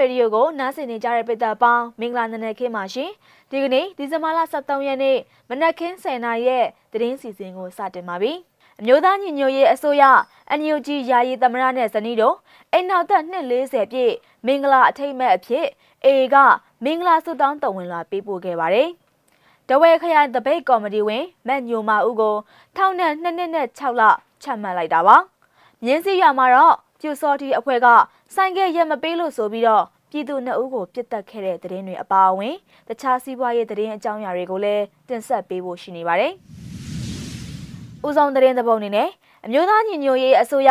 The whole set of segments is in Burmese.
ရေဒီယိုကိုနားဆင်နေကြတဲ့ပရိသတ်ပေါင်းမင်္ဂလာနံနက်ခင်းပါရှင်ဒီကနေ့ဒီဇင်ဘာလ23ရက်နေ့မနက်ခင်း10:00နာရီရဲ့သတင်းစီစဉ်ကိုစတင်ပါပြီအမျိုးသားညီညွတ်ရေးအစိုးရအန်ယူဂျီယာယီသမရနဲ့ဇနီးတို့အိမ်နောက်သက်240ပြည့်မင်္ဂလာအထိတ်မဲ့အဖြစ်အေကမင်္ဂလာဆုတောင်းတော်ဝင်လာပေးပို့ခဲ့ပါတယ်တဝဲခရိုင်တပိတ်ကော်မတီဝင်မက်ညိုမာဦးကိုထောင်နဲ့2နှစ်နဲ့6လချမှတ်လိုက်တာပါမြင်းစည်းရမှာတော့ပြူစော်တီအဖွဲ့က ဆိုင်ကရက်မပေးလို့ဆိုပြီးတော့ပြည်သူနှစ်ဦးကိုပြစ်တက်ခဲ့တဲ့သတင်းတွေအပါအဝင်တခြားစီးပွားရေးသတင်းအကြောင်းအရာတွေကိုလည်းတင်ဆက်ပေးဖို့ရှိနေပါတယ်။ဦးဆောင်သတင်းသဘောအနေနဲ့အမျိုးသားညီညွတ်ရေးအစိုးရ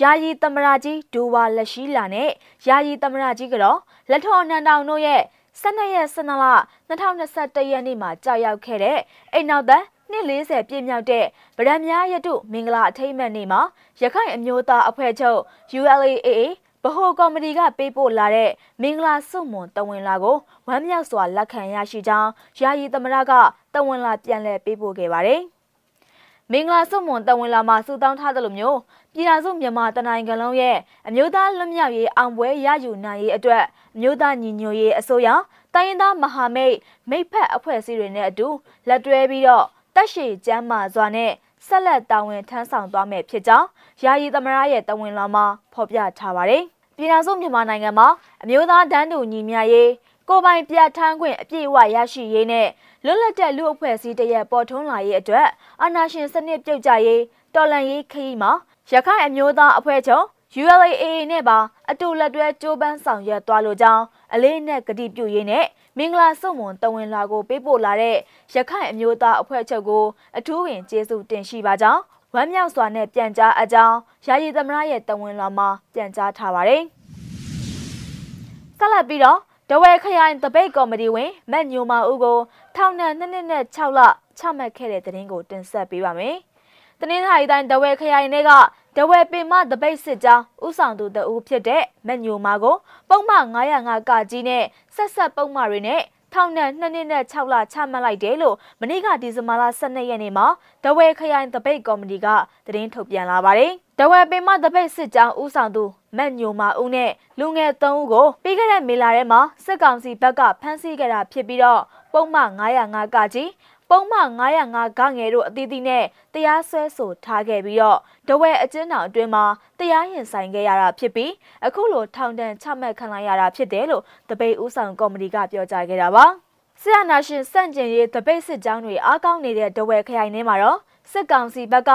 ယာယီသမရကြီးဒူဝါလက်ရှိလာနဲ့ယာယီသမရကြီးကတော့လက်ထော်နန်တောင်တို့ရဲ့12ရက်12လ2021ရက်နေ့မှာကြောက်ရောက်ခဲ့တဲ့အိမ်နောက်သက်နှစ်40ပြည့်မြောက်တဲ့ဗရန်များရတုမင်္ဂလာအထိမ်းအမှတ်နေ့မှာရခိုင်အမျိုးသားအဖွဲ့ချုပ် ULAA ဗဟိုကော်မတီကပေးပို့လာတဲ့မင်္ဂလာစုမွန်တဝင်လာကိုဝမ်းမြောက်စွာလက်ခံရရှိကြောင်းယာယီသမရကတဝင်လာပြန်လည်ပေးပို့ခဲ့ပါတယ်။မင်္ဂလာစုမွန်တဝင်လာမှာစုတောင်းထားသလိုမျိုးပြည်ထောင်စုမြန်မာတနိုင်ငံလုံးရဲ့အမျိုးသားလွတ်မြောက်ရေးအောင်ပွဲရယူနိုင်ရေးအတွက်အမျိုးသားညီညွတ်ရေးအစိုးရတိုင်းရင်းသားမဟာမိတ်မိတ်ဖက်အဖွဲ့အစည်းတွေနဲ့အတူလက်တွဲပြီးတော့တက်ရှိကျမ်းမာစွာနဲ့ ဆက်လက်တာဝန်ထမ်းဆောင်သွားမယ်ဖြစ်ကြောင်းယာယီသမရရဲ့တဝင်လာမှာဖော်ပြထားပါတယ်။ပြည်ထောင်စုမြန်မာနိုင်ငံမှာအမျိုးသားတန်းတူညီမျှရေးကိုပိုင်ပြဋ္ဌာန်းခွင့်အပြည့်အဝရရှိရေးနဲ့လွတ်လပ်တဲ့လူအဖွဲ့အစည်းတရက်ပေါ်ထွန်းလာရေးအတွက်အာဏာရှင်စနစ်ပြုတ်ကျရေးတော်လှန်ရေးခရီးမှာရခိုင်အမျိုးသားအဖွဲ့ချုပ် ULAA နဲ့ပါအတူလက်တွဲကြိုးပမ်းဆောင်ရွက်သွားလိုကြောင်းအလေးနဲ့ကတိပြုရေးနဲ့ မင်္ဂလာစုံမွန်တဝင်လာကိုပေးပို့လာတဲ့ရခိုင်အမျိုးသားအဖွဲ့ချုပ်ကိုအထူးဝင်ကျေးဇူးတင်ရှိပါကြောင်းဝမ်းမြောက်စွာနဲ့ပြန်ကြားအကြောင်းယာယီသမရရဲ့တဝင်လာမှာပြန်ကြားထားပါတယ်။ဆက်လက်ပြီးတော့တဝဲခရိုင်တပိတ်ကော်မတီဝင်မက်ညိုမာဦးကိုထောင်နဲ့2နှစ်နဲ့6လချမှတ်ခဲ့တဲ့သတင်းကိုတင်ဆက်ပေးပါမယ်။ တနင်္လာရီတိုင်းတဝဲခရိုင်တွေကတဝဲပင်မတပိတ်စစ်ကြောင်းဥဆောင်သူတဦးဖြစ်တဲ့မက်ညိုမာကိုပုံမှန်905ကကြီးနဲ့ဆက်ဆက်ပုံမှန်တွေနဲ့ထောင်နဲ့2နှစ်နဲ့6လချမှတ်လိုက်တယ်လို့မနေ့ကဒီဇင်ဘာလ12ရက်နေ့မှာဒဝဲခရိုင်တပိတ်ကော်မတီကသတင်းထုတ်ပြန်လာပါတယ်။ဒဝဲပင်မတပိတ်စစ်ကြောင်းဦးဆောင်သူမက်ညိုမာဦးနဲ့လူငယ်3ဦးကိုပြီးခဲ့တဲ့မေလထဲမှာစစ်ကောင်စီဘက်ကဖမ်းဆီးခဲ့တာဖြစ်ပြီးတော့ပုံမှန်905ကကြီး ပုံမှန်905ကငယ်တို့အသီးသီးနဲ့တရားစွဲဆိုထားခဲ့ပြီးတော့ဒဝဲအကျဉ်းထောင်အတွင်းမှာတရားရင်ဆိုင်ခဲ့ရတာဖြစ်ပြီးအခုလိုထောင်ဒဏ်ချမှတ်ခံလိုက်ရတာဖြစ်တယ်လို့တပိတ်ဦးဆောင်ကော်မတီကပြောကြားခဲ့တာပါ ဆရာနာရှင်စန့်ကျင်ရေးတပိတ်စစ်ကြောင်းတွေအားကောင်းနေတဲ့ဒဝဲခရိုင်ထဲမှာတော့စစ်ကောင်စီဘက်က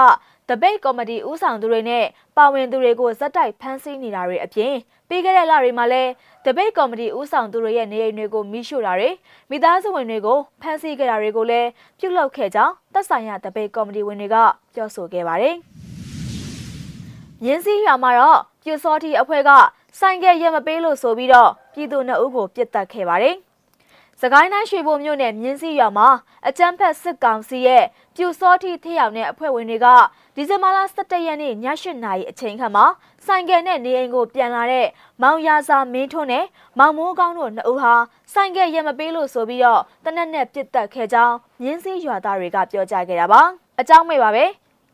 တပိတ်ကော်မတီဦးဆောင်သူတွေနဲ့ပါဝင်သူတွေကိုဇက်တိုက်ဖမ်းဆီးနေတာတွေအပြင်ပြီးခဲ့တဲ့လတွေမှာလည်းတပိတ်ကော်မတီဦးဆောင်သူတွေရဲ့နေအိမ်တွေကိုမိရှို့တာတွေမိသားစုဝင်တွေကိုဖမ်းဆီးခဲ့တာတွေကိုလည်းပြုလုပ်ခဲ့ကြောင်းသက်ဆိုင်ရာတပိတ်ကော်မတီဝင်တွေကပြောဆိုခဲ့ပါတယ်။မြင်းစည်းရွာမှာတော့ပြူစောတိအဖွဲ့ကဆိုင်ကဲရမပေးလို့ဆိုပြီးတော့ပြည်သူနှစ်ဦးကိုပြစ်တက်ခဲ့ပါတယ်။ စကိုင်းတိုင်းရွှေဘိုမြို့နယ်မြင်းစီရွာမှာအကြမ်းဖက်စစ်ကောင်စီရဲ့ပြူစောတိထရောက်တဲ့အဖွဲ့ဝင်တွေကဒီဇင်ဘာလ17ရက်နေ့ည8နာရီအချိန်ခန့်မှာဆိုင်ကယ်နဲ့နေအိမ်ကိုပြန်လာတဲ့မောင်ရစာမင်းထွန်းနဲ့မောင်မိုးကောင်းတို့နှစ်ဦးဟာဆိုင်ကယ်ရမပေးလို့ဆိုပြီးတော့တနက်နဲ့ပြစ်တက်ခဲ့ကြောင်းမြင်းစီရွာသားတွေကပြောကြားခဲ့တာပါအကြောင်းမဲ့ပါပဲ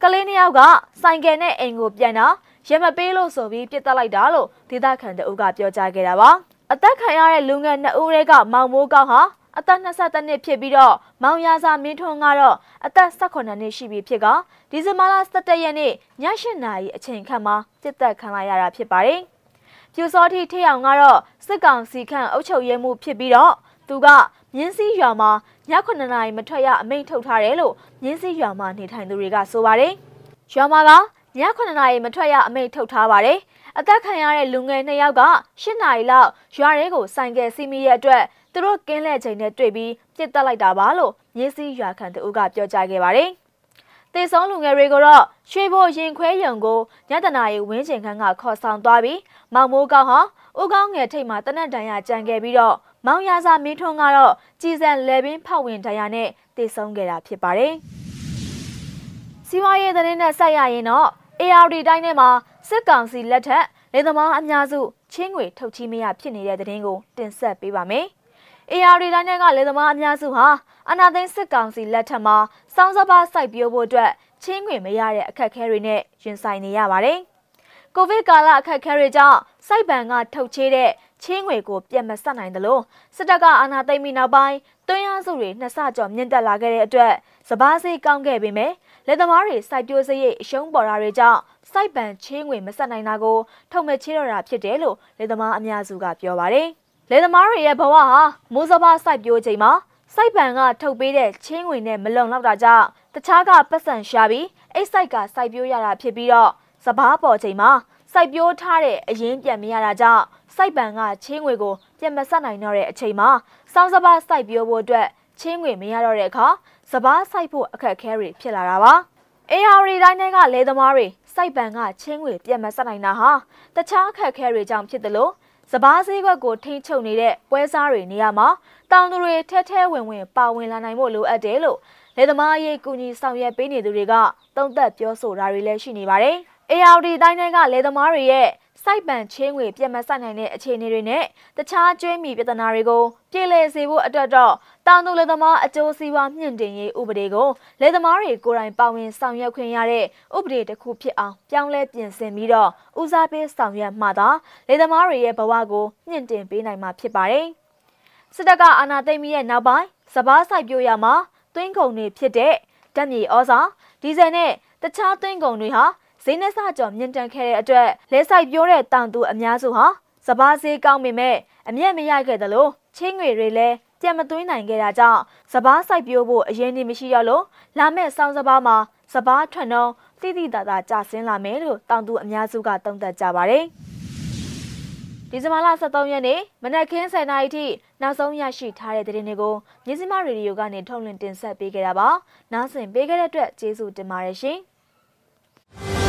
ကလေးနှစ်ယောက်ကဆိုင်ကယ်နဲ့အိမ်ကိုပြန်တော့ရမပေးလို့ဆိုပြီးပြစ်တက်လိုက်တာလို့ဒေသခံတအုပ်ကပြောကြားခဲ့တာပါ အသက်ခံရတဲ့လူငယ်နှစ်ဦးတွေကမောင်မိုးကောင်းဟာအသက်22နှစ်ဖြစ်ပြီးတော့မောင်ရစာမင်းထွန်းကတော့အသက်18နှစ်ရှိပြီဖြစ်ကဒီဇင်ဘာလ17ရက်နေ့ည8နာရီအချိန်ခန့်မှာစစ်တပ်ခံလိုက်ရတာဖြစ်ပါတယ်။ပြူစောတိထေအောင်ကတော့စစ်ကောင်စီခန့်အုပ်ချုပ်ရေးမှုဖြစ်ပြီးတော့သူကမြင်းစည်းရွာမှာည9နာရီမထွက်ရအမိန့်ထုတ်ထားတယ်လို့မြင်းစည်းရွာမှာနေထိုင်သူတွေကဆိုပါတယ်။ရွာမှာကည9နာရီမထွက်ရအမိန့်ထုတ်ထားပါတယ်။ အသက်ခံရတဲ့လူငယ်နှစ်ယောက်က၈နာရီလောက်ရွာရဲကိုဆိုင်ကယ်စီးမိတဲ့အတွက်သူတို့ကင်းလှည့်ချိန်နဲ့တွေ့ပြီးပြစ်တက်လိုက်တာပါလို့မြင်းစည်းရွာခံသူကပြောကြားခဲ့ပါတယ်။တေဆုံးလူငယ်တွေကိုတော့ရွှေဘိုရင်ခွဲရုံကိုညတနာရီဝင်းကျင်ခန်းကခေါ်ဆောင်သွားပြီးမောင်မိုးကောင်းဟာဦးကောင်းငယ်ထိတ်မှာတနက်တန်ရကြံခဲ့ပြီးတော့မောင်ရစာမင်းထွန်းကတော့ကြည်စံလေပင်ဖောက်ဝင်ဒဏ်ရာနဲ့တေဆုံးခဲ့တာဖြစ်ပါတယ်။စီးပွားရေးသတင်းနဲ့ဆက်ရရင်တော့ ARD တိုင်းထဲမှာ စစ်ကောင်စီလက်ထက်လေသမားအများစုချင်းငွေထုတ်ချီးမရဖြစ်နေတဲ့တဲ့တင်ကိုတင်ဆက်ပေးပါမယ်။ ARD တိုင်းထဲကလေသမားအများစုဟာအနာသိန်းစစ်ကောင်စီလက်ထက်မှာစောင်းစပါးစိုက်ပျိုးဖို့အတွက်ချင်းငွေမရတဲ့အခက်အခဲတွေနဲ့ရင်ဆိုင်နေရပါတယ်။ကိုဗစ်ကာလအခက်အခဲတွေကြောင့်စိုက်ပံကထုတ်ချေးတဲ့ချင်းငွေကိုပြတ်မဆက်နိုင်သလိုစစ်တပ်ကအာဏာသိမ်းပြီးနောက်ပိုင်းတွင်းအားစုတွေနှစ်ဆကျော်မြင့်တက်လာခဲ့တဲ့အတွက်စပားစေးကောင်းခဲ့ပေမဲ့လက်သမားတွေစိုက်ပျိုးစရိတ်အရှုံးပေါ်တာတွေကြောင့် စိုက်ပန်ချင်းငွေမဆက်နိုင်တာကိုထုံမဲ့ချေတော့တာဖြစ်တယ်လို့လက်သမားအများစုကပြောပါတယ်။လက်သမားတွေရဲ့ဘဝဟာမိုးစပါးစိုက်ပျိုးချိန်မှာစိုက်ပန်ကထုတ်ပေးတဲ့ချင်းငွေနဲ့မလုံလောက်တာကြောင့်တခြားကပတ်စံရှာပြီးအိတ်စိုက်ကစိုက်ပျိုးရတာဖြစ်ပြီးတော့စပားပေါ်ချိန်မှာစိုက်ပျိုးထားတဲ့အရင်ပြန်မရတာကြောင့်စိုက်ပန်ကချင်းငွေကိုပြန်မဆက်နိုင်တော့တဲ့အချိန်မှာစောင်းစပားစိုက်ပျိုးဖို့အတွက်ချင်းငွေမရတော့တဲ့အခါစပားစိုက်ဖို့အခက်အခဲတွေဖြစ်လာတာပါ အေယာရီတိုင်းတွေကလေသမားတွေစိုက်ပန်ကချင်းငွေပြန်မဆက်နိုင်တာဟာတခြားအခက်အခဲတွေကြောင့်ဖြစ်တယ်လို့စပားဈေးကွက်ကိုထိန်းချုပ်နေတဲ့ပွဲစားတွေနေရာမှာတောင်သူတွေထဲထဲဝင်ဝင်ပါဝင်လာနိုင်ဖို့လိုအပ်တယ်လို့လေသမားရေးကူညီဆောင်ရွက်ပေးနေသူတွေကသုံးသပ်ပြောဆိုတာတွေလည်းရှိနေပါတယ်။ ARD တိုင်းတွေကလေသမားတွေရဲ့ စိုက်ပန်ချင်းငွေပြတ်မဆိုင်နိုင်တဲ့အခြေအနေတွေနဲ့တခြားကျွေးမီပြဿနာတွေကိုပြည်လည်စေဖို့အတွက်တော့တောင်သူလေသမားအကျိုးစီးပွားမြင့်တင်ရေးဥပဒေကိုလေသမားတွေကိုယ်တိုင်ပါဝင်ဆောင်ရွက်ခွင့်ရတဲ့ဥပဒေတစ်ခုဖြစ်အောင်ပြောင်းလဲပြင်ဆင်ပြီးတော့ဦးစားပေးဆောင်ရွက်မှသာလေသမားတွေရဲ့ဘဝကိုမြင့်တင်ပေးနိုင်မှာဖြစ်ပါတယ်။စစ်တပ်ကအာဏာသိမ်းပြီးတဲ့နောက်ပိုင်းစပားစိုက်ပျိုးရမှာသွင်းကုန်တွေဖြစ်တဲ့ဓာတ်မြေဩဇာဒီဇယ်နဲ့တခြားသွင်းကုန်တွေဟာ ဈေးနှစကြော်မြင့်တန်ခဲ့တဲ့အတွက်လဲဆိုင်ပြောတဲ့တောင်သူအများစုဟာစပားဈေးကောင်းပေမဲ့အမျက်မရခဲ့သလိုချင်းငွေတွေလည်းကြံမသွင်းနိုင်ခဲ့တာကြောင့်စပားစိုက်ပျိုးဖို့အရင်နေမရှိတော့လို့လာမဲ့စောင်းစပားမှာစပားထွက်နှုံးတိတိတသာကျဆင်းလာမယ်လို့တောင်သူအများစုကသုံးသပ်ကြပါတယ်ဒီဇင်ဘာလ23ရက်နေ့မနက်ခင်း7:00နာရီထိနောက်ဆုံးရရှိထားတဲ့သတင်းတွေကိုမြစည်းမရေဒီယိုကနေထုတ်လွှင့်တင်ဆက်ပေးခဲ့တာပါ။နားဆင်ပေးခဲ့တဲ့အတွက်ကျေးဇူးတင်ပါတယ်ရှင်။